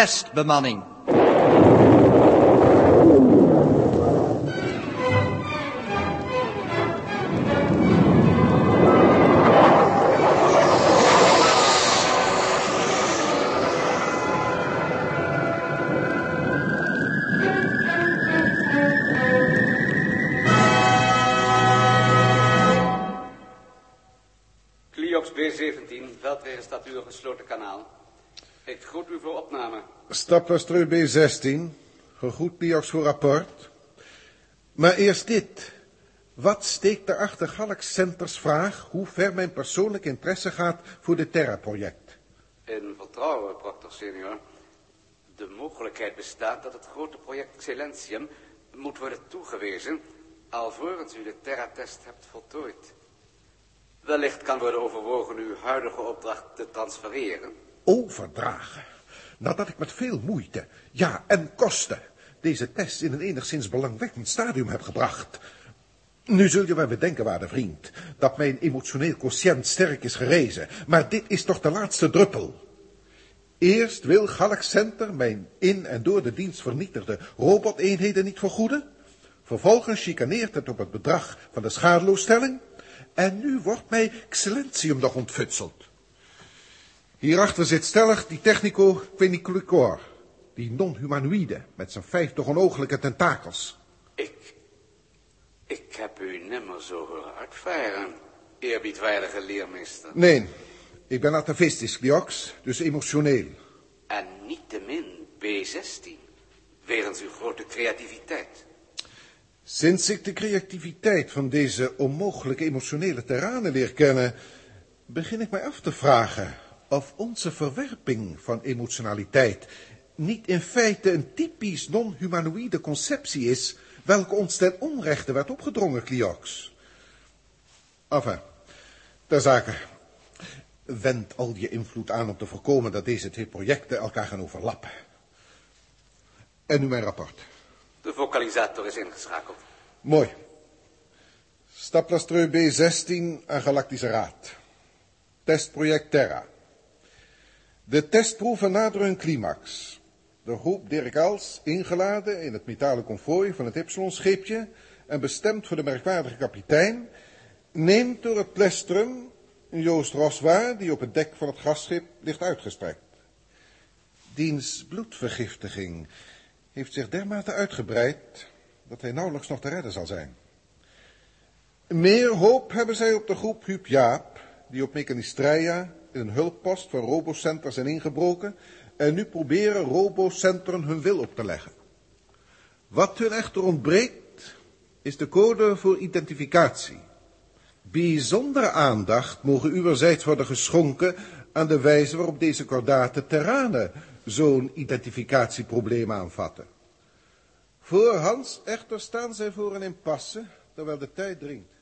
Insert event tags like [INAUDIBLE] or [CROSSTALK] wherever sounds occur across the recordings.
testbemanning. Staplastreu B16, gegroet Liox voor rapport. Maar eerst dit. Wat steekt er achter Galax Centers vraag hoe ver mijn persoonlijke interesse gaat voor dit Terra-project? In vertrouwen, Proctor senior. De mogelijkheid bestaat dat het grote project Excellentium moet worden toegewezen alvorens u de Terra-test hebt voltooid. Wellicht kan worden overwogen uw huidige opdracht te transfereren. Overdragen. Nadat ik met veel moeite, ja en kosten, deze test in een enigszins belangwekkend stadium heb gebracht. Nu zul je wel bedenken, waarde vriend, dat mijn emotioneel quotient sterk is gerezen, maar dit is toch de laatste druppel. Eerst wil Galax Center mijn in en door de dienst vernietigde roboteenheden niet vergoeden. Vervolgens chicaneert het op het bedrag van de schadeloosstelling. En nu wordt mij Excellentium nog ontfutseld. Hierachter zit stellig die technico queniculicor, die non-humanoïde met zijn vijftig onogelijke tentakels. Ik... Ik heb u nimmer zo horen uitvaren, eerbiedwaardige leermeester. Nee, ik ben atavistisch, Gliox, dus emotioneel. En niettemin B16, wegens uw grote creativiteit. Sinds ik de creativiteit van deze onmogelijke emotionele terranen leer kennen, begin ik mij af te vragen of onze verwerping van emotionaliteit niet in feite een typisch non-humanoïde conceptie is, welke ons ten onrechte werd opgedrongen, Cliox. Enfin, ter zake. Wend al je invloed aan om te voorkomen dat deze twee projecten elkaar gaan overlappen. En nu mijn rapport. De vocalisator is ingeschakeld. Mooi. Staplastreu B16 aan Galactische Raad. Testproject Terra. De testproeven naderen hun climax. De groep Dirk Els, ingeladen in het metalen konvooi van het Ypsilon-scheepje en bestemd voor de merkwaardige kapitein, neemt door het plestrum Joost Roswaar, die op het dek van het gasschip ligt uitgestrekt. Diens bloedvergiftiging heeft zich dermate uitgebreid dat hij nauwelijks nog te redden zal zijn. Meer hoop hebben zij op de groep Huub Jaap, die op Mechanistreia in een hulppost van Robocenter zijn ingebroken en nu proberen Robocentren hun wil op te leggen. Wat hun echter ontbreekt, is de code voor identificatie. Bijzondere aandacht mogen uwerzijds worden geschonken aan de wijze waarop deze kordate terranen zo'n identificatieprobleem aanvatten. Voorhands echter staan zij voor een impasse, terwijl de tijd dringt.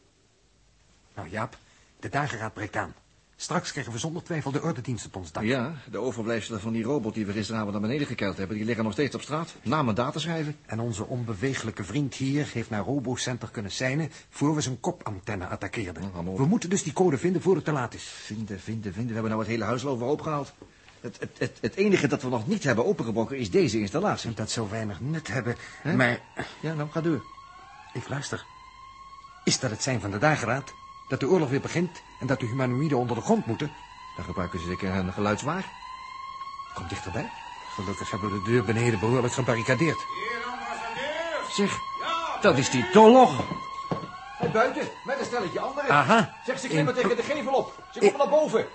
Nou Jaap, de dageraad breekt aan. Straks krijgen we zonder twijfel de ordedienst op ons dak. Ja, de overblijfselen van die robot die we gisteravond naar beneden gekeild hebben... die liggen nog steeds op straat. Naam en data schrijven. En onze onbewegelijke vriend hier heeft naar Robocenter kunnen seinen... voor we zijn kopantenne attaqueerden. We moeten dus die code vinden voor het te laat is. Vinden, vinden, vinden. We hebben nou het hele huis overhoop gehaald. Het, het, het, het enige dat we nog niet hebben opengebroken is deze installatie. Dat zou weinig nut hebben, maar... Ja, nou, ga door. Ik luister. Is dat het zijn van de dageraad? Dat de oorlog weer begint dat de humanoïden onder de grond moeten? Dan gebruiken ze zeker een geluidswaar. Kom dichterbij. Gelukkig hebben we de deur beneden behoorlijk gebarricadeerd. Zeg, dat is die Tolog. Hey, buiten, met een stelletje anderen. Aha. Zeg, ze In klimmen tegen de gevel op. Ze komen naar boven.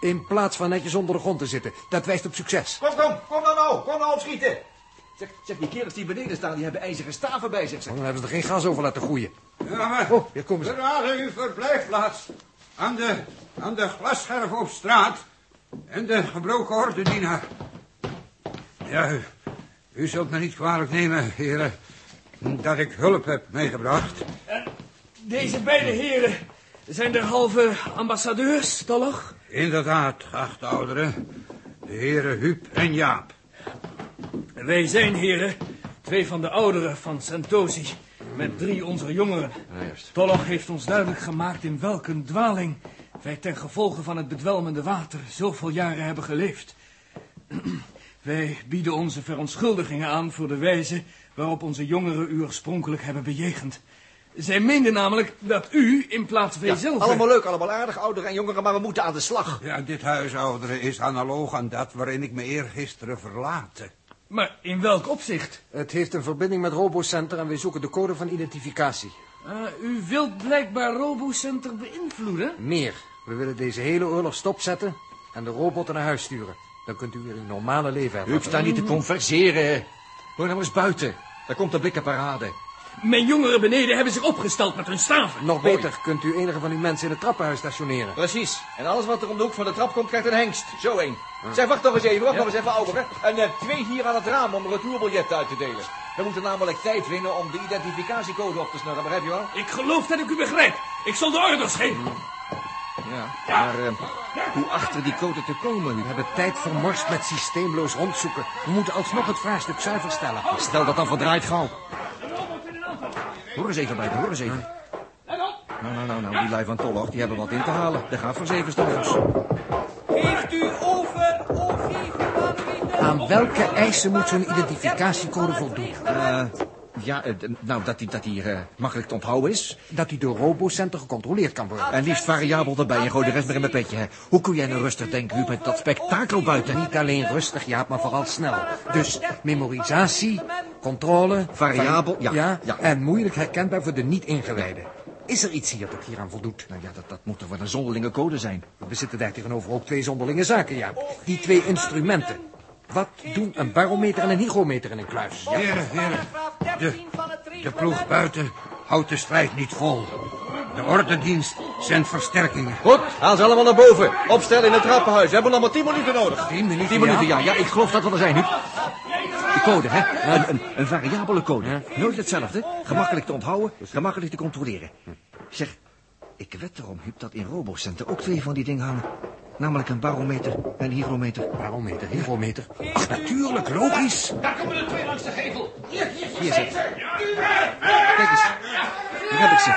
In plaats van netjes onder de grond te zitten. Dat wijst op succes. Kom, kom, kom dan nou. Kom nou opschieten. Zeg, zeg, die kerels die beneden staan, die hebben ijzeren staven bij zich. Zeg. Dan hebben ze er geen gas over laten groeien. Ja, maar Oh, hier komen ze. uw verblijfplaats aan de, aan de glasscherf op straat en de gebroken ordedienaar. Ja, u, u zult me niet kwalijk nemen, heren, dat ik hulp heb meegebracht. Deze beide heren zijn derhalve ambassadeurs, toch? Inderdaad, geachte ouderen, de heren Huub en Jaap. Wij zijn heren, twee van de ouderen van Santosi, met drie onze jongeren. Ja, juist. Tolloch heeft ons duidelijk gemaakt in welke een dwaling wij ten gevolge van het bedwelmende water zoveel jaren hebben geleefd. [CLEARS THROAT] Wij bieden onze verontschuldigingen aan voor de wijze waarop onze jongeren u oorspronkelijk hebben bejegend. Zij meenden namelijk dat u in plaats van Ja, jezelf... allemaal leuk, allemaal aardig, ouderen en jongeren, maar we moeten aan de slag. Ja, dit huisouderen is analoog aan dat waarin ik me eergisteren verlaten. Maar in welk opzicht? Het heeft een verbinding met RoboCenter en wij zoeken de code van identificatie. Ah, u wilt blijkbaar RoboCenter beïnvloeden? Meer. We willen deze hele oorlog stopzetten en de robotten naar huis sturen. Dan kunt u weer uw normale leven hebben. U staat niet te converseren. Hoor nou eens buiten. Daar komt de blikkenparade. Mijn jongeren beneden hebben zich opgesteld met hun staven. Nog beter, kunt u enige van uw mensen in het trappenhuis stationeren. Precies. En alles wat er om de hoek van de trap komt, krijgt een hengst. Zo één. Zeg, wacht nog eens even, wacht nog eens even, ouderen. En eh, twee hier aan het raam om retourbiljetten uit te delen. We moeten namelijk tijd winnen om de identificatiecode op te snurren, begrijp je wel? Ik geloof dat ik u begrijp. Ik zal de orders geven. Ja. Maar eh, hoe achter die code te komen? We hebben tijd vermorst met systeemloos rondzoeken. We moeten alsnog het vraagstuk zuiver stellen. Stel dat dan verdraait gauw. Hoor eens even, buiten, hoor eens even. Nou, nou, nou, nou, die lui van Tolloch, die hebben wat in te halen. Daar gaat voor zeven stokjes. Geeft u over, of u Aan welke eisen moet zo'n identificatiecode voldoen? Eh, ja, eh, nou, dat die, dat die eh, makkelijk te onthouden is. Dat die door RoboCenter gecontroleerd kan worden. En liefst variabel erbij en gooi de rest maar in mijn petje. Hè. Hoe kun jij nou rustig denken, Huub, met dat spektakel buiten? Niet alleen rustig, Jaap, maar vooral snel. Dus memorisatie, controle... Variabel, ja, ja, ja. En moeilijk herkenbaar voor de niet-ingewijden. Is er iets hier dat hieraan voldoet? Nou ja, dat, dat moet toch wel een zonderlinge code zijn. We bezitten daar tegenover ook twee zonderlinge zaken, Jaap. Die twee instrumenten. Wat doen een barometer en een hygrometer in een kluis? Heren, heren, de, de ploeg buiten houdt de strijd niet vol. De ordendienst zendt versterkingen. Goed, haal ze allemaal naar boven. Opstellen in het trappenhuis. We hebben nog maar tien minuten nodig. Tien minuten, Tien minuten, ja. ja. Ja, ik geloof dat we er zijn, Huub. De code, hè? Een, een, een variabele code. Nooit hetzelfde. Gemakkelijk te onthouden, gemakkelijk te controleren. Zeg, ik wed erom, Huub, dat in RoboCenter ook twee van die dingen hangen. Namelijk een barometer en een hygrometer. Barometer, hygrometer. Ach, natuurlijk, logisch. Daar komen er twee langs de gevel. Hier, hier, Hier. Kijk eens. Hier heb ik ze.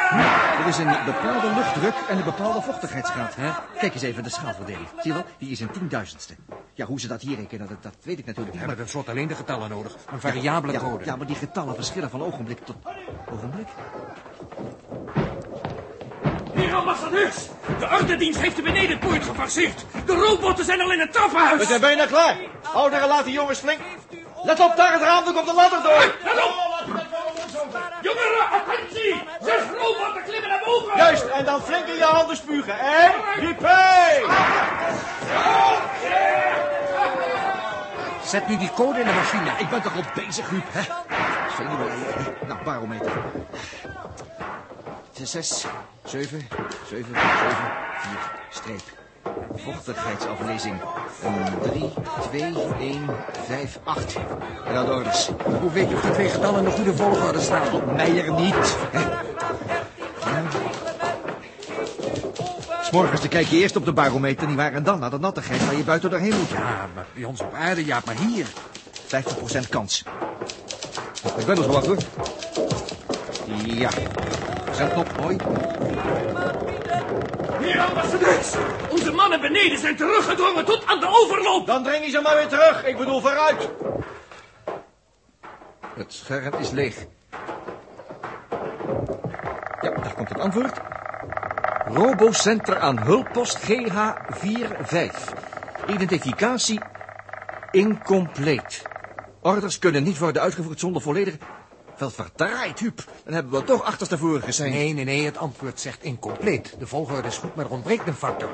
Er is een bepaalde luchtdruk en een bepaalde vochtigheidsgraad. Hè? Kijk eens even de schaalverdeling. Zie je wel? Die is een tienduizendste. Ja, hoe ze dat hier rekenen, dat, dat weet ik natuurlijk We niet. hebben tenslotte alleen de getallen nodig. Een variabele ja, code. Ja, maar die getallen verschillen van ogenblik tot ogenblik. Heer ambassadeurs, de ordendienst heeft de benedenpoort geforceerd. De robotten zijn al in het trappenhuis. We zijn bijna klaar. Ouderen, laat die jongens flink. Let op, daar het raam, er komt de ladder door. Let op! Jongeren, attentie! Zes robotten klimmen naar boven! Juist, en dan flink in je handen spugen. En, riepé! Zet nu die code in de machine. Ik ben toch al bezig, Huub, hè? Zenuwen. Nou, barometer. Zes, zes, zeven, zeven, zeven, vier, streep. Vochtigheidsaflezing. Een, drie, twee, één, vijf, acht. En dan de orders. Hoe weet je of die twee getallen in de goede volgorde staan? Meijer niet. hè? S'morgens dan kijk je eerst op de barometer, nietwaar? En dan naar de nattigheid waar je buiten doorheen moet. Ja, maar bij ons op aarde, Jaap, maar hier. 50% kans. Ik ben er zo wat, hoor. Ja. Zendknop, mooi. Heer ambassadeurs, onze mannen beneden zijn teruggedrongen tot aan de overloop. Dan dring je ze maar weer terug. Ik bedoel, vooruit. Het scherm is leeg. Ja, daar komt het antwoord. Robocenter aan hulppost GH45. Identificatie incompleet. Orders kunnen niet worden uitgevoerd zonder volledige... Wel verdraaid, Huub. Dan hebben we toch achterstevoren gezien. Nee, nee, nee, het antwoord zegt incompleet. De volgorde is goed, maar er ontbreekt een factor.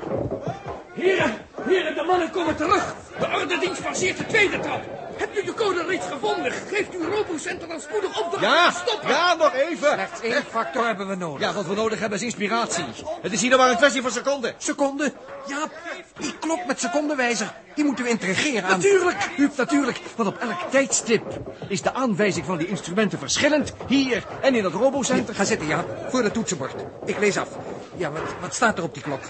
Heren, heren, de mannen komen terug. De ordendienst passeert de tweede trap. Hebt u de code reeds gevonden? Geeft uw robocenter dan spoedig op de Ja, stoppen. ja, nog even. Slechts één factor hebben we nodig. Ja, wat we nodig hebben is inspiratie. Het is hier nog maar een kwestie van seconden. Seconde. Jaap, die klok met secondenwijzer, die moeten we integreren aan... Natuurlijk, Huub, natuurlijk. Want op elk tijdstip is de aanwijzing van die instrumenten verschillend. Hier en in het robocenter. Ga zitten, Jaap, voor het toetsenbord. Ik lees af. Ja, wat, wat staat er op die klok?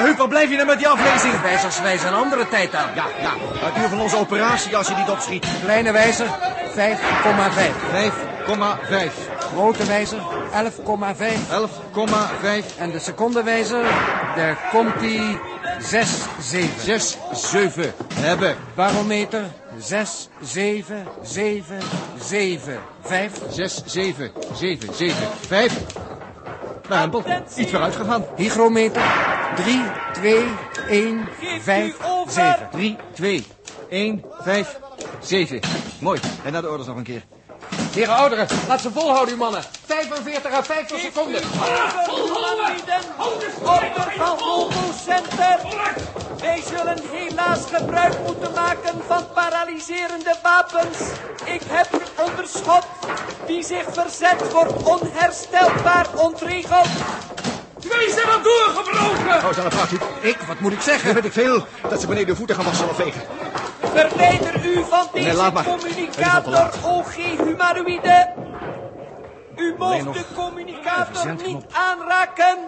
Ja, Huub, blijf je nou met die aflezing? Wijzers wijzen een andere tijd aan. Ja, ja, het duur van onze operatie als je niet opschiet. Kleine wijzer, 5,5. 5,5. grote wijzer 11,5. 11,5. En de secondenwijzer, daar komt die 6, 7. 6, 7. Hebben. Barometer 6, 7, 7, 7, 5. 6, 7, 7, 7, 5. Nou, Hempel, iets vooruit gegaan. Hygrometer 3, 2, 1, Geeft 5, u over. 7. 3, 2, 1, 5, 7. Mooi. En naar de orders nog een keer. Heren ouderen, laat ze volhouden, uw mannen. 45 à 50 Geeft u seconden. humanoïden. Order van Volvo Center. Wij zullen helaas gebruik moeten maken van paralyserende wapens. Ik heb onderschot. Wie zich verzet wordt onherstelbaar ontregeld. Twee zijn al doorgebroken. Oh, dan vraagt u. Ik, wat moet ik zeggen? Dan weet ik veel dat ze beneden de voeten gaan wassen of vegen. Verwijder u van deze Nee, communicator. OG humanoïde. U nog de de communicator niet aanraken.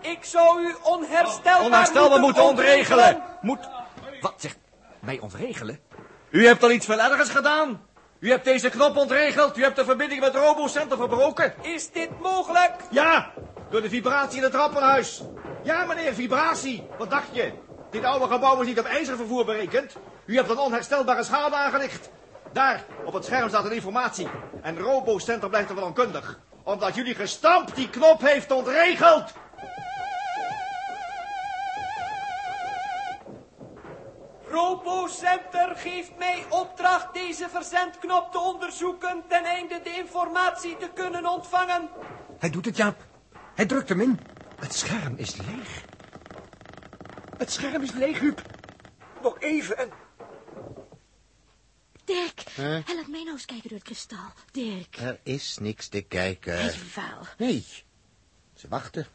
Ik zou u onherstelbaar, Onherstelbaar moeten ontregelen. ontregelen. Moet... Wat zegt... Mij ontregelen? U hebt al iets veel ergers gedaan. U hebt deze knop ontregeld. U hebt de verbinding met RoboCenter verbroken. Is dit mogelijk? Ja, door de vibratie in het trappenhuis. Ja, meneer, vibratie. Wat dacht je? Dit oude gebouw is niet op ijzervervoer berekend. U hebt een onherstelbare schade aangericht. Daar, op het scherm staat een informatie. En RoboCenter blijft er wel onkundig. Omdat jullie gestampt die knop heeft ontregeld. RoboCenter geeft mij opdracht deze verzendknop te onderzoeken... ten einde de informatie te kunnen ontvangen. Hij doet het, Jaap. Hij drukt hem in. Het scherm is leeg. Het scherm is leeg, Huub. Nog even en... Dirk, help mij nou eens kijken door het kristal. Dirk, Er is niks te kijken. vuil. Nee. Ze wachten.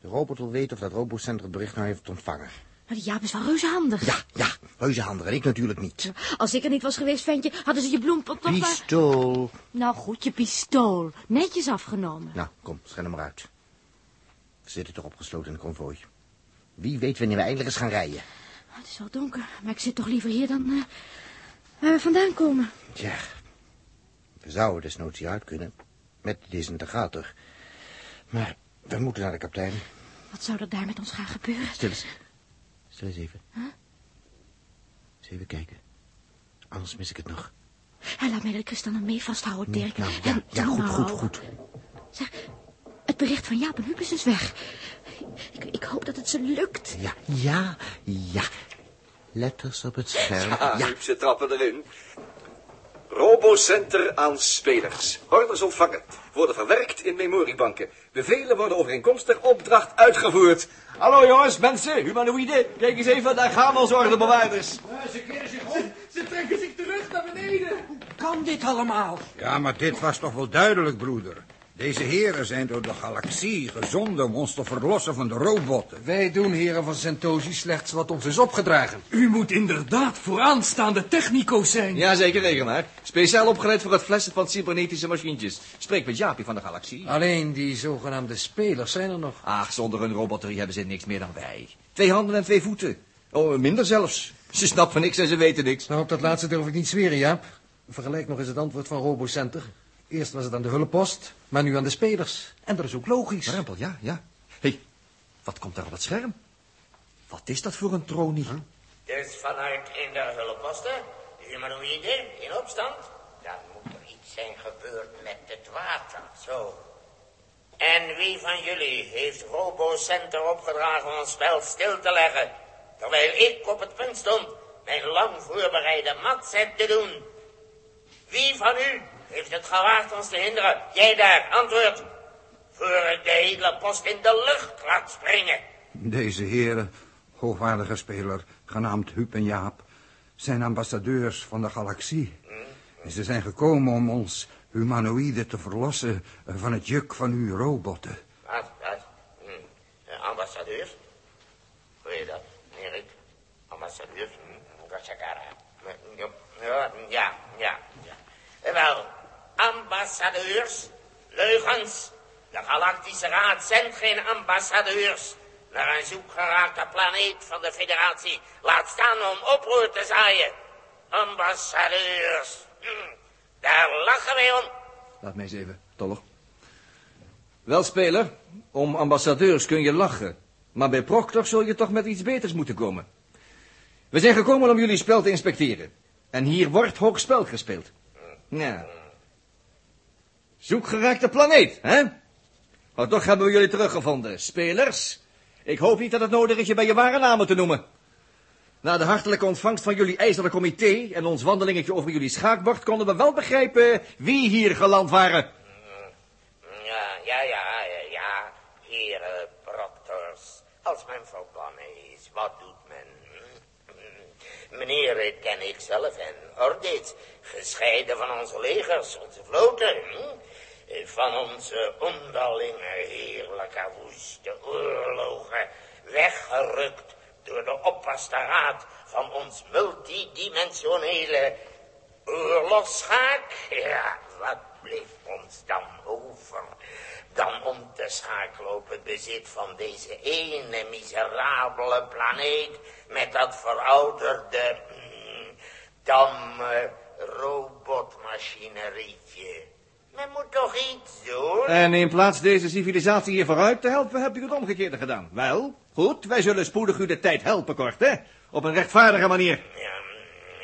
De robot wil weten of dat robotcenter het bericht nou heeft ontvangen. Maar die Jaap is wel reuze handig. Ja, ja, reuzenhandig. En ik natuurlijk niet. Als ik er niet was geweest, ventje, hadden ze je bloempot toch. Pistool. Nou goed, je pistool. Netjes afgenomen. Nou, kom, schijn hem maar uit. We zitten toch opgesloten in een konvooi. Wie weet wanneer we eindelijk eens gaan rijden. Oh, Het is wel donker, maar ik zit toch liever hier dan eh, waar we vandaan komen. Tja, we zouden desnoods hieruit kunnen. Met de desintegrator. Maar we moeten naar de kapitein. Wat zou er daar met ons gaan gebeuren? Stil eens. Stil eens even. Eens even kijken. Anders mis ik het nog. Hij laat mij de kristal nog mee vasthouden, Dirk. Nou, ja, ja, goed, goed, goed. Zeg, bericht van Jaap en Huub is dus weg. Ik, ik hoop dat het ze lukt. Ja, ja, ja. Letters op het scherm. Ja, Huub, ze trappen erin. Robocenter aan spelers. Orders ontvangen. Worden verwerkt in memoriebanken. Bevelen worden overeenkomstig opdracht uitgevoerd. Hallo jongens, mensen, humanoïden. Kijk eens even, daar gaan onze ordebewaarders. Ze keren zich om. Ze trekken zich terug naar beneden. Kan dit allemaal? Ja, maar dit was toch wel duidelijk, broeder. Deze heren zijn door de galaxie gezonden om ons te verlossen van de robotten. Wij doen, heren van Sentosi, slechts wat ons is opgedragen. U moet inderdaad vooraanstaande technico's zijn. Ja, zeker, reken maar. Speciaal opgeleid voor het flessen van cybernetische machientjes. Spreek met Jaapie van de galaxie. Alleen die zogenaamde spelers zijn er nog. Ach, zonder hun robotterie hebben ze niks meer dan wij. Twee handen en twee voeten. Oh, minder zelfs. Ze snappen niks en ze weten niks. Nou, op dat laatste durf ik niet zweren, Jaap. Vergelijk nog eens het antwoord van RoboCenter. Eerst was het aan de hulppost, maar nu aan de spelers. En dat is ook logisch. Rempel, ja, ja. Hé, hey, wat komt daar op het scherm? Wat is dat voor een tronie? Dus vanuit in de hulpposten, de humanoïden in opstand, dan moet er iets zijn gebeurd met het water. Zo. En wie van jullie heeft RoboCenter opgedragen om het spel stil te leggen, terwijl ik op het punt stond mijn lang voorbereide matset te doen? Wie van u heeft het gewaagd ons te hinderen? Jij daar, antwoord. Voor ik de hele post in de lucht laat springen. Deze heren, hoogwaardige speler, genaamd Huub en Jaap, zijn ambassadeurs van de galaxie. En ze zijn gekomen om ons humanoïden te verlossen van het juk van uw robotten. Wat, wat? Hm. Ambassadeurs? Hoe je dat, Erik? Ambassadeurs? Hm. Ja, ja, ja. Eh, Wel, ambassadeurs, leugens. De Galactische Raad zendt geen ambassadeurs naar een zoekgeraakte planeet van de federatie. Laat staan om oproer te zaaien. Ambassadeurs. Hm. Daar lachen wij om. Laat mij eens even, Tollig. Wel, speler, om ambassadeurs kun je lachen. Maar bij Proctor zul je toch met iets beters moeten komen. We zijn gekomen om jullie spel te inspecteren. En hier wordt hoog spel gespeeld. Ja. Zoekgeraakte planeet, hè? Maar toch hebben we jullie teruggevonden. Spelers, ik hoop niet dat het nodig is je bij je ware namen te noemen. Na de hartelijke ontvangst van jullie ijzeren comité en ons wandelingetje over jullie schaakbord konden we wel begrijpen wie hier geland waren. Ja, ja, ja, ja, ja, heren proctors. Als men verbannen is, wat doet men? Hm? Meneer ken ik zelf en Ordit, gescheiden van onze legers, onze vloten. hm? Van onze onderlinge heerlijke woeste oorlogen, weggerukt door de oppaste raad van ons multidimensionele oorlogsschaak. Ja, wat bleef ons dan over? Dan om te schakelen op het bezit van deze ene miserabele planeet met dat verouderde, mm, robotmachinerietje. Men moet toch iets doen? En in plaats deze civilisatie hier vooruit te helpen, heb je het omgekeerde gedaan. Wel, goed, wij zullen spoedig u de tijd helpen, kort, hè? Op een rechtvaardige manier. Ja,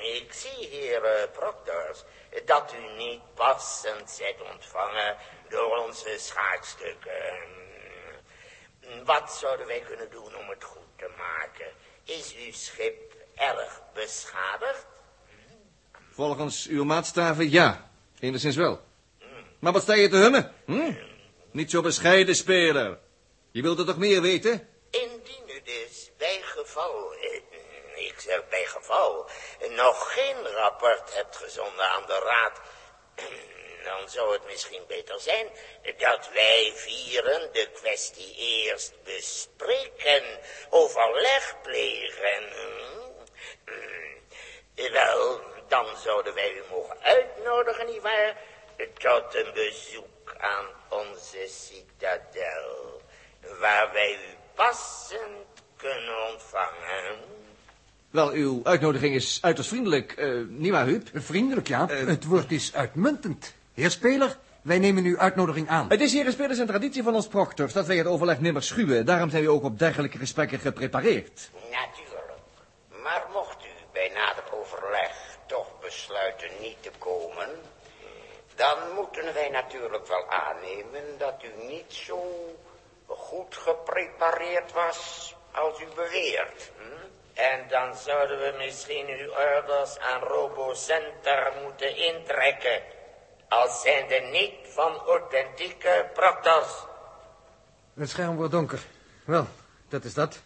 ik zie, heer Proctors, dat u niet passend zijt ontvangen door onze schaakstukken. Wat zouden wij kunnen doen om het goed te maken? Is uw schip erg beschadigd? Volgens uw maatstaven ja, enigszins wel. Maar wat sta je te hummen? Hm? Niet zo bescheiden, speler. Je wilt er toch meer weten? Indien u dus bij geval, eh, ik zeg bij geval, nog geen rapport hebt gezonden aan de raad, [CLEARS THROAT] dan zou het misschien beter zijn dat wij vieren de kwestie eerst bespreken, overleg plegen. Hm? Wel, dan zouden wij u mogen uitnodigen, nietwaar, tot een bezoek aan onze citadel, waar wij u passend kunnen ontvangen. Wel, uw uitnodiging is uiterst vriendelijk, eh niet waar, Huub? Vriendelijk, ja. het woord is uitmuntend. Heer Speler, wij nemen uw uitnodiging aan. Het is hier de spelers en traditie van ons proctors dat wij het overleg nimmer schuwen. Daarom zijn we ook op dergelijke gesprekken geprepareerd. Natuurlijk. Maar mocht u bij nader overleg toch besluiten niet te komen, dan moeten wij natuurlijk wel aannemen dat u niet zo goed geprepareerd was als u beweert. Hm? En dan zouden we misschien uw orders aan RoboCenter moeten intrekken. Als zijnde niet van authentieke proctors. Het scherm wordt donker. Wel, dat is dat.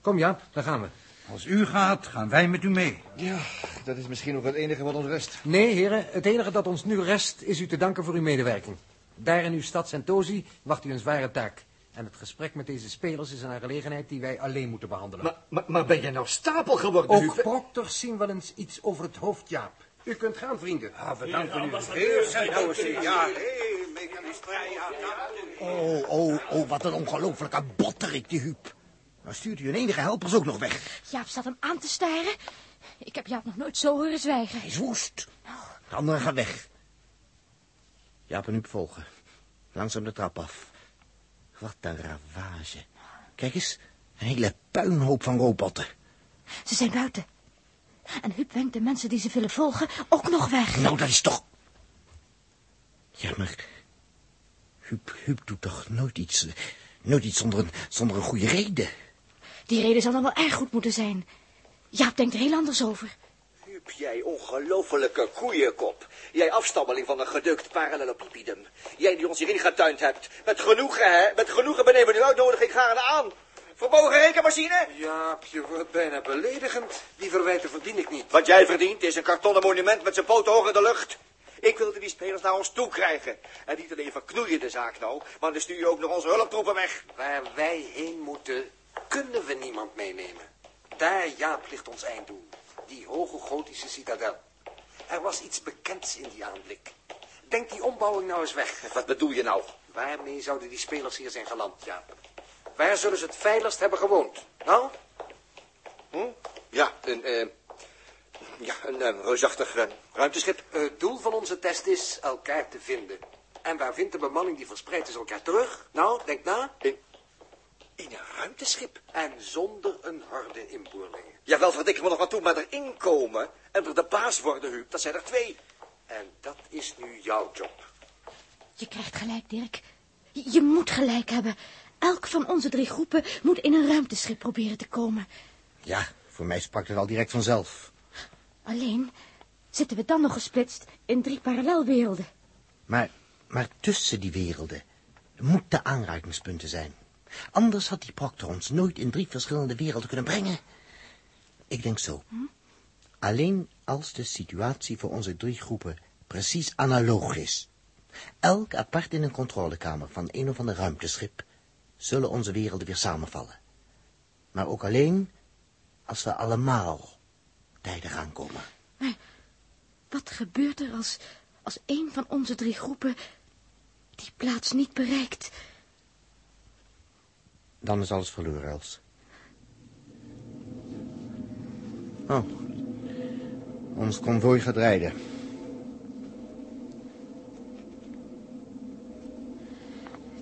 Kom Jaap, daar gaan we. Als u gaat, gaan wij met u mee. Ja, dat is misschien ook het enige wat ons rest. Nee, heren, het enige dat ons nu rest is u te danken voor uw medewerking. Daar in uw stad Sentosi wacht u een zware taak. En het gesprek met deze spelers is een aangelegenheid die wij alleen moeten behandelen. Maar, maar, maar ben jij nou stapel geworden, Ook Huub? proctors zien wel eens iets over het hoofd, Jaap. U kunt gaan, vrienden. Ah, we danken u. Heel Sentosi, ja. Hé, mechanistvrij, ja. Oh, oh, oh, wat een ongelofelijke botterik, die Huub. Dan stuurt u een enige helpers ook nog weg. Jaap staat hem aan te staren. Ik heb Jaap nog nooit zo horen zwijgen. Hij is woest. De anderen gaan weg. Jaap en Huub volgen. Langzaam de trap af. Wat een ravage. Kijk eens, een hele puinhoop van robotten. Ze zijn buiten. En Huub wenkt de mensen die ze willen volgen ook nog weg. Nou, dat is toch... Ja, maar... Huub, Huub doet toch nooit iets... Nooit iets zonder een, zonder een goede reden. Die reden zal dan wel erg goed moeten zijn. Jaap denkt er heel anders over. Huub, jij ongelofelijke koeienkop. Jij afstammeling van een gedukt parallelopipedum. Jij die ons hierin getuind hebt. Met genoegen, hè? Met genoegen benemen uw uitnodiging graag aan. Vermogen rekenmachine? Jaap, je wordt bijna beledigend. Die verwijten verdien ik niet. Wat jij verdient is een kartonnen monument met zijn poten hoog in de lucht. Ik wilde die spelers naar ons toe krijgen. En niet alleen verknoeien de zaak nou, maar dan stuur je ook nog onze hulptroepen weg. Waar wij heen moeten, kunnen we niemand meenemen. Daar, Jaap, ligt ons einddoel. Die hoge gotische citadel. Er was iets bekends in die aanblik. Denk die ombouwing nou eens weg. [LAUGHS] Wat bedoel je nou? Waarmee zouden die spelers hier zijn geland, Jaap? Waar zullen ze het veiligst hebben gewoond? Nou? Hm? Ja, een, eh, ja, een eh, reusachtig eh, ruimteschip. Het doel van onze test is elkaar te vinden. En waar vindt de bemanning die verspreid is elkaar terug? Nou, denk na. In, in een ruimteschip. En zonder een horde inboorlingen. Jawel, verdikken me nog wat toe, maar erin komen en er de baas worden, Huub, dat zijn er twee. En dat is nu jouw job. Je krijgt gelijk, Dirk. Je, je moet gelijk hebben. Elk van onze drie groepen moet in een ruimteschip proberen te komen. Ja, voor mij sprak het al direct vanzelf. Alleen zitten we dan nog gesplitst in drie parallelwerelden. Maar, maar tussen die werelden moeten aanrakingspunten zijn. Anders had die proctor ons nooit in drie verschillende werelden kunnen brengen. Ik denk zo. Alleen als de situatie voor onze drie groepen precies analoog is. Elk apart in een controlekamer van een of ander ruimteschip... zullen onze werelden weer samenvallen. Maar ook alleen als we allemaal tijdig aankomen. Maar wat gebeurt er als, als een van onze drie groepen die plaats niet bereikt? Dan is alles verloren, Els. Oh, ons konvooi gaat rijden.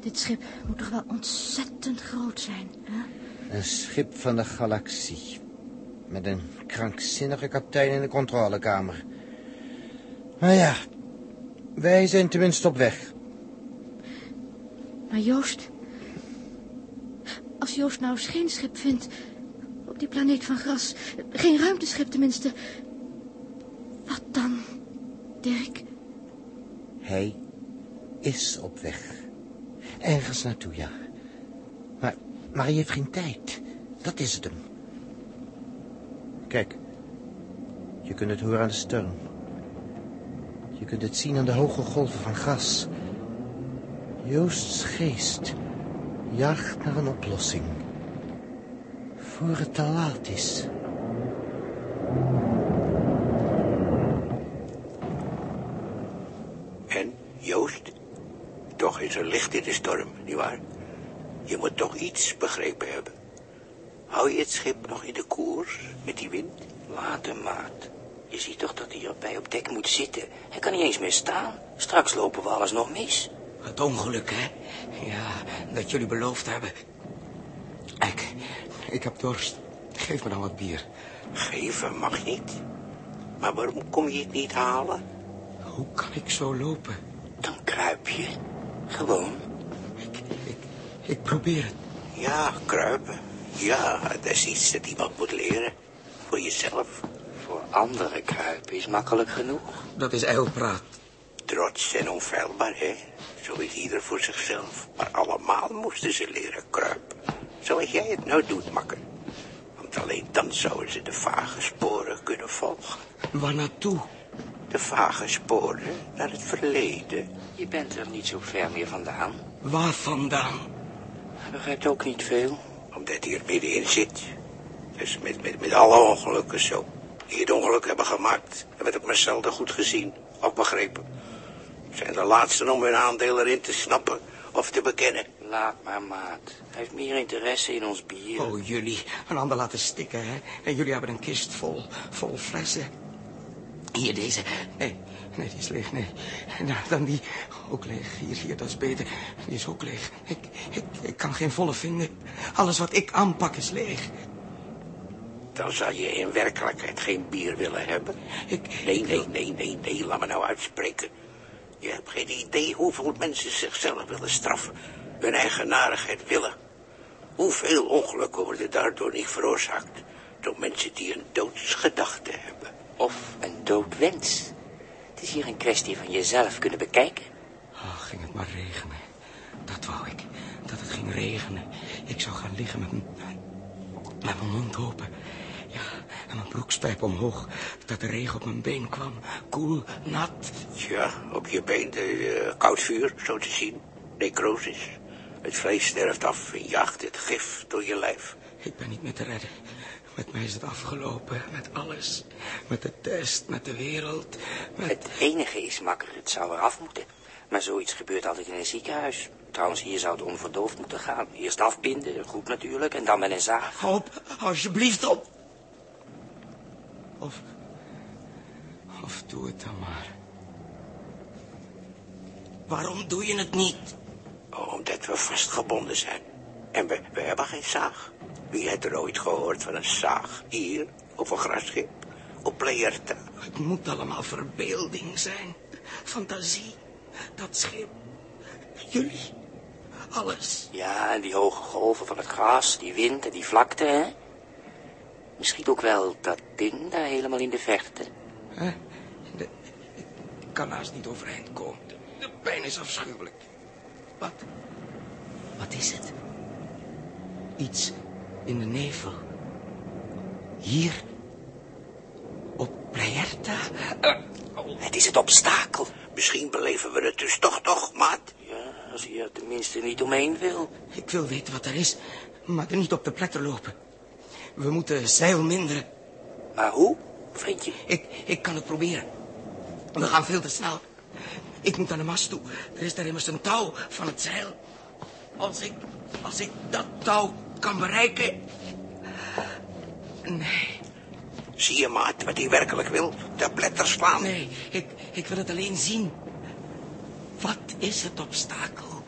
Dit schip moet toch wel ontzettend groot zijn, hè? Een schip van de galaxie. Met een krankzinnige kapitein in de controlekamer. Maar ja, wij zijn tenminste op weg. Maar Joost... Als Joost nou eens geen schip vindt... op die planeet van gras... geen ruimteschip tenminste... wat dan, Dirk? Hij is op weg. Ergens naartoe, ja. Maar, maar hij heeft geen tijd. Dat is het hem. Kijk. Je kunt het horen aan de steun. Je kunt het zien aan de hoge golven van gas. Joost's geest jaagt naar een oplossing. Voor het te laat is. En, Joost, toch is er licht in de storm, nietwaar? Je moet toch iets begrepen hebben. Hou je het schip nog in de koers met die wind? Later, maat. Je ziet toch dat hij erbij op dek moet zitten. Hij kan niet eens meer staan. Straks lopen we alles nog mis. Het ongeluk, hè? Ja, dat jullie beloofd hebben. Ik, ik heb dorst. Geef me dan wat bier. Geven mag niet. Maar waarom kom je het niet halen? Hoe kan ik zo lopen? Dan kruip je. Gewoon. Ik probeer het. Ja, kruipen. Ja, dat is iets dat iemand moet leren. Voor jezelf. Voor anderen kruipen is makkelijk genoeg. Dat is ijlpraat. Trots en onfeilbaar, hè? Zo is ieder voor zichzelf. Maar allemaal moesten ze leren kruipen. Zoals jij het nou doet, makker. Want alleen dan zouden ze de vage sporen kunnen volgen. Waar naartoe? De vage sporen naar het verleden. Je bent er niet zo ver meer vandaan. Waar vandaan? Hij begrijpt ook niet veel. Omdat hij er middenin zit. Dus met, met, met alle ongelukken zo. Die het ongeluk hebben gemaakt. Hebben het maar zelden goed gezien. Of begrepen. Zijn de laatsten om hun aandeel erin te snappen of te bekennen. Laat maar, maat. Hij heeft meer interesse in ons bier. Oh, jullie. Een ander laten stikken, hè? En jullie hebben een kist vol, vol flessen. Hier, deze. Nee, nee, die is leeg, nee. Nou, dan die. Ook leeg. Hier, hier, dat is beter. Die is ook leeg. Ik, ik, ik kan geen volle vinden. Alles wat ik aanpak is leeg. Dan zal je in werkelijkheid geen bier willen hebben. Ik, nee, nee, nee, nee, nee, laat me nou uitspreken. Je hebt geen idee hoeveel mensen zichzelf willen straffen. Hun eigenaardigheid willen. Hoeveel ongelukken worden daardoor niet veroorzaakt. Door mensen die een doodsgedachte hebben. Of een doodwens. Het is hier een kwestie van jezelf kunnen bekijken. Oh, ging het maar regenen. Dat wou ik. Dat het ging regenen. Ik zou gaan liggen met mijn, met mijn mond open. En mijn broekspijp omhoog. Dat de regen op mijn been kwam. Koel, nat. Ja, op je been de uh, koud vuur, zo te zien. Necrosis. Het vlees sterft af en jaagt het gif door je lijf. Ik ben niet meer te redden. Met mij is het afgelopen. Met alles. Met de test, met de wereld. Met... Het enige is makker, het zou eraf moeten. Maar zoiets gebeurt altijd in een ziekenhuis. Trouwens, hier zou het onverdoofd moeten gaan. Eerst afbinden, goed natuurlijk, en dan met een zaag. Op, alsjeblieft op. Of... Of doe het dan maar. Waarom doe je het niet? Omdat we vastgebonden zijn. En we, we hebben geen zaag. Wie heeft er ooit gehoord van een zaag? Hier, op een grasschip? Op Pleerta? Het moet allemaal verbeelding zijn. Fantasie. Dat schip. Jullie. Alles. Ja, en die hoge golven van het gras, die wind en die vlakte, hè? Misschien ook wel dat ding daar helemaal in de verte. Hè? De, ik kan haast niet overeind komen. De, de pijn is afschuwelijk. Wat? Wat is het? Iets in de nevel. Hier. Op Pleierta. Het is het obstakel. Misschien beleven we het dus toch toch, maat. Ja, als je er tenminste niet omheen wil. Ik wil weten wat er is, maar er niet op de pletter lopen. We moeten zeil minderen. Maar hoe, vriendje? Ik, ik kan het proberen. We gaan veel te snel. Ik moet aan de mast toe. Er is daar immers een touw van het zeil. Als ik, als ik dat touw kan bereiken... Nee. Zie je, maat, wat hij werkelijk wil? De pletter slaan. Nee, ik, ik wil het alleen zien. Wat is het obstakel?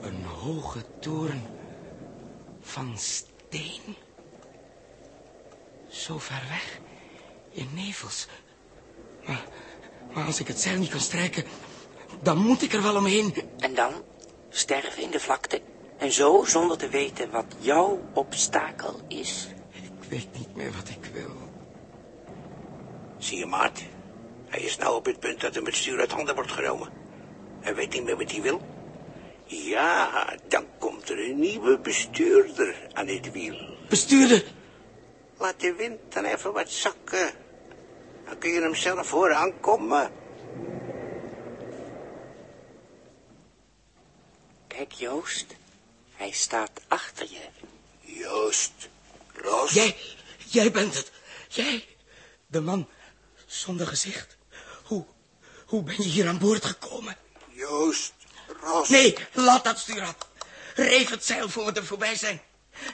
Een hoge toren van steen. Zo ver weg, in nevels. Maar, maar als ik het zeil niet kan strijken, dan moet ik er wel omheen. En dan sterven in de vlakte. En zo zonder te weten wat jouw obstakel is. Ik weet niet meer wat ik wil. Zie je, maat? Hij is nou op het punt dat hem het stuur uit handen wordt genomen. Hij weet niet meer wat hij wil. Ja, dan komt er een nieuwe bestuurder aan het wiel. Bestuurder? Laat de wind dan even wat zakken. Dan kun je hem zelf horen aankomen. Kijk, Joost. Hij staat achter je. Joost. Ros. Jij, jij bent het. Jij, de man zonder gezicht. Hoe, hoe ben je hier aan boord gekomen? Joost. Ros. Nee, laat dat stuurrad. Reef het zeil voor we er voorbij zijn.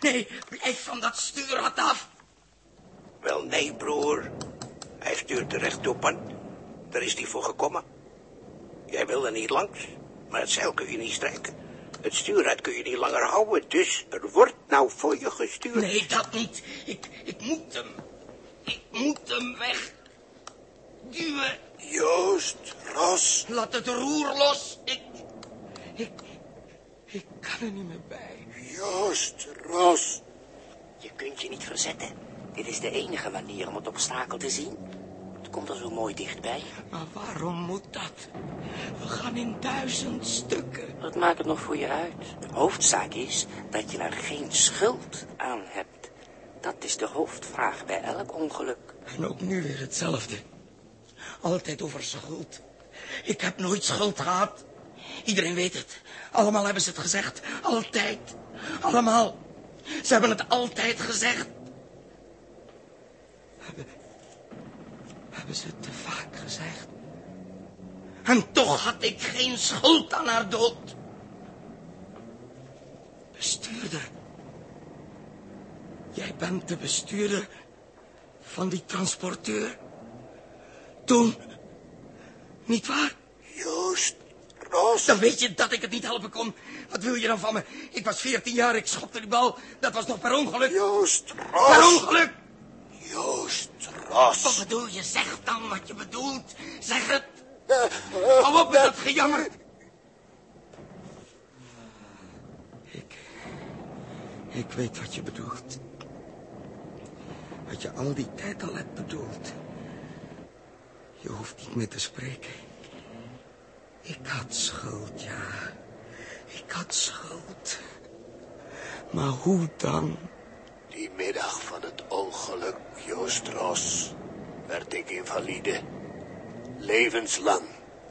Nee, blijf van dat stuurrad af. Wel, nee, broer. Hij stuurt er rechtop aan. Daar is hij voor gekomen. Jij wil er niet langs, maar het zeil kun je niet strijken. Het stuurrad kun je niet langer houden, dus er wordt nou voor je gestuurd. Nee, dat niet. Ik, ik moet hem. Ik moet hem weg. Duwen. Joost, Ros. Laat het roer los. Ik, ik, ik kan er niet meer bij. Joost, Ros. Je kunt je niet verzetten. Dit is de enige manier om het obstakel te zien. Het komt er zo mooi dichtbij. Maar waarom moet dat? We gaan in duizend stukken. Wat maakt het nog voor je uit? Hoofdzaak is dat je er geen schuld aan hebt. Dat is de hoofdvraag bij elk ongeluk. En ook nu weer hetzelfde. Altijd over schuld. Ik heb nooit schuld gehad. Iedereen weet het. Allemaal hebben ze het gezegd. Altijd. Allemaal. Ze hebben het altijd gezegd. Hebben, ze het te vaak gezegd. En toch had ik geen schuld aan haar dood. Bestuurder. Jij bent de bestuurder van die transporteur. Toen. Niet waar? Joost, Dan weet je dat ik het niet helpen kon. Wat wil je dan van me? Ik was veertien jaar, ik schopte die bal. Dat was nog per ongeluk. Joost, Ros. Per ongeluk. Joost, Ros. Wat bedoel je? Zeg dan wat je bedoelt. Zeg het. Hou op met dat gejammer. Ik... Ik weet wat je bedoelt. Wat je al die tijd al hebt bedoeld. Je hoeft niet meer te spreken. Ik had schuld, ja. Ik had schuld. Maar hoe dan? Die middag van het ongeluk, Joost Ros, werd ik invalide. Levenslang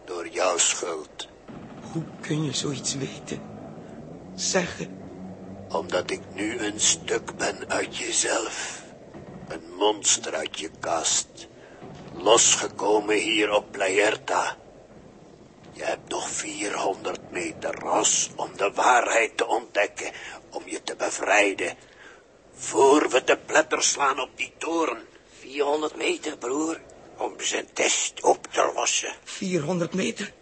door jouw schuld. Hoe kun je zoiets weten? Zeggen. Omdat ik nu een stuk ben uit jezelf. Een monster uit je kast. Losgekomen hier op Playerta. Je hebt nog 400 meter ros om de waarheid te ontdekken. Om je te bevrijden. Voor we de pletter slaan op die toren. 400 meter, broer. om zijn test op te lossen. 400 meter.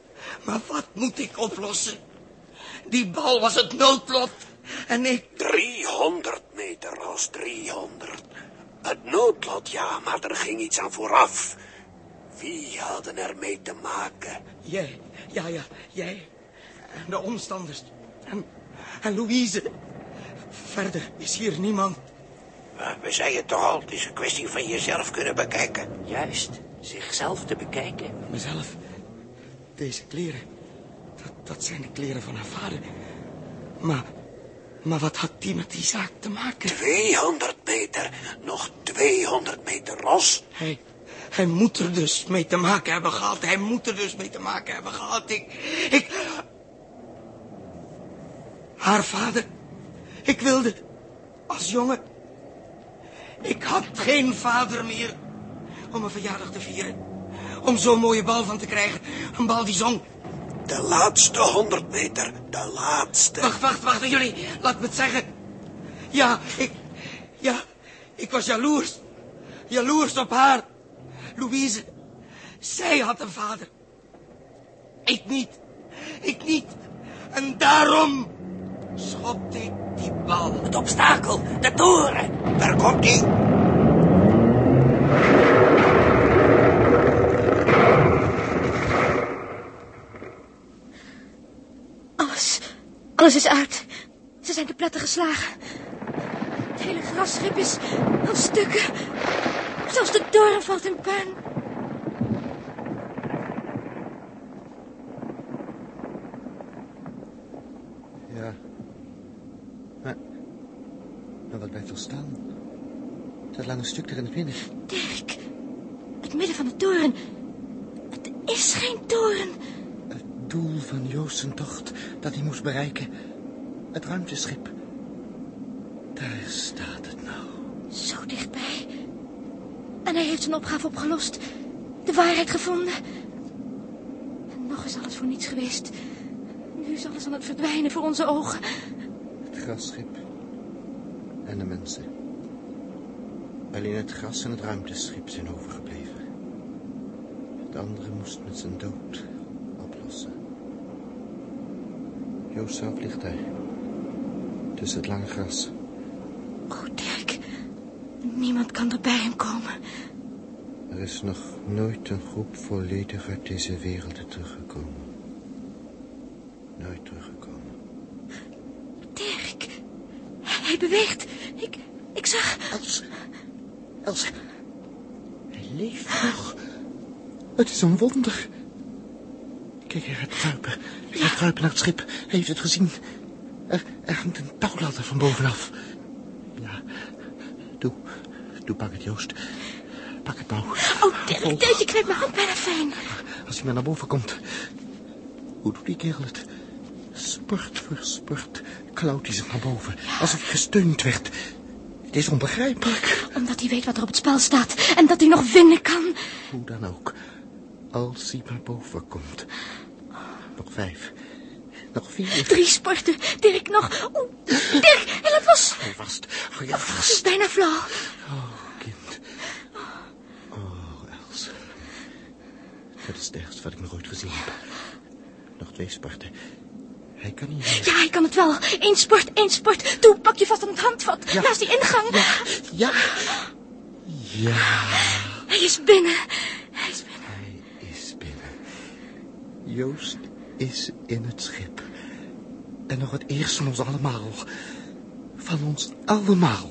Maar wat moet ik oplossen? Die bal was het noodlot. En ik... 300 meter als 300. Het noodlot, ja, maar er ging iets aan vooraf. Wie hadden er mee te maken? Jij, ja, ja, jij. En de omstanders. En, en Louise. Verder is hier niemand. Maar we zeiden toch al, het is een kwestie van jezelf kunnen bekijken. Juist, zichzelf te bekijken. Mezelf. Deze kleren. Dat, dat zijn de kleren van haar vader. Maar, maar wat had die met die zaak te maken? 200 meter, nog 200 meter los. Hij, hij moet er dus mee te maken hebben gehad. Hij moet er dus mee te maken hebben gehad. Ik, ik... Haar vader. Ik wilde, als jongen... Ik had geen vader meer om een verjaardag te vieren. Om zo'n mooie bal van te krijgen. Een bal die zong. De laatste 100 meter, de laatste. Wacht, wacht, wacht, jullie. Laat me het zeggen. Ja, ik... Ja, ik was jaloers. Jaloers op haar. Louise. Zij had een vader. Ik niet. Ik niet. En daarom schopte ik die bal. Het obstakel, de toren. Daar komt hij. Alles, alles is uit. Ze zijn te pletten geslagen. Het hele grasschip is aan stukken. Zelfs de toren valt in puin. Ja. Maar, maar wat blijft er staan? Dat lange stuk er in het midden. Dirk, het midden van de toren. Het is geen toren. Het doel van Joost zijn tocht dat hij moest bereiken. Het ruimteschip. Daar staat het nou. Zo dichtbij. En hij heeft zijn opgave opgelost. De waarheid gevonden. En nog is alles voor niets geweest. Nu is alles aan het verdwijnen voor onze ogen. Het grasschip. En de mensen. Alleen het gras en het ruimteschip zijn overgebleven. Het andere moest met zijn dood oplossen. Joost zelf ligt daar. Tussen het lange gras. Oh, Dirk. Niemand kan er bij hem komen. Er is nog nooit een groep volledig uit deze werelden teruggekomen. Nooit teruggekomen. Dirk. Hij beweegt. Ik, ik zag... Els. Els. Hij leeft nog. Het is een wonder. Kijk, hij gaat kruipen. Hij gaat kruipen naar het schip. Hij heeft het gezien. Er, er hangt een touwladder van bovenaf. Doe. Pak het, Joost. Pak het nou. Oh, Dirk, Dirk, je knijpt mijn hand bijna fijn. Als hij maar naar boven komt. Hoe doet die kerel het? Spurt voor spurt klauwt hij zich naar boven. Alsof hij gesteund werd. Het is onbegrijpelijk. Omdat hij weet wat er op het spel staat. En dat hij nog winnen kan. Hoe dan ook. Als hij maar boven komt. Nog vijf. Nog vier. Drie sporten. Dirk nog. Oeh, Dirk, hij laat los. Hou vast. Hou je Het vast. is bijna flauw. Oh, kind. Oh, Els. Het is het ergste wat ik nog ooit gezien heb. Nog twee sporten. Hij kan niet meer. Ja, hij kan het wel. Eén sport, één sport. Doe, pak je vast aan het handvat. Ja. Naast die ingang. Ja. Ja. Hij is binnen. Hij is binnen. Hij is binnen. Joost is in het schip. En nog het eerst van ons allemaal. Van ons allemaal.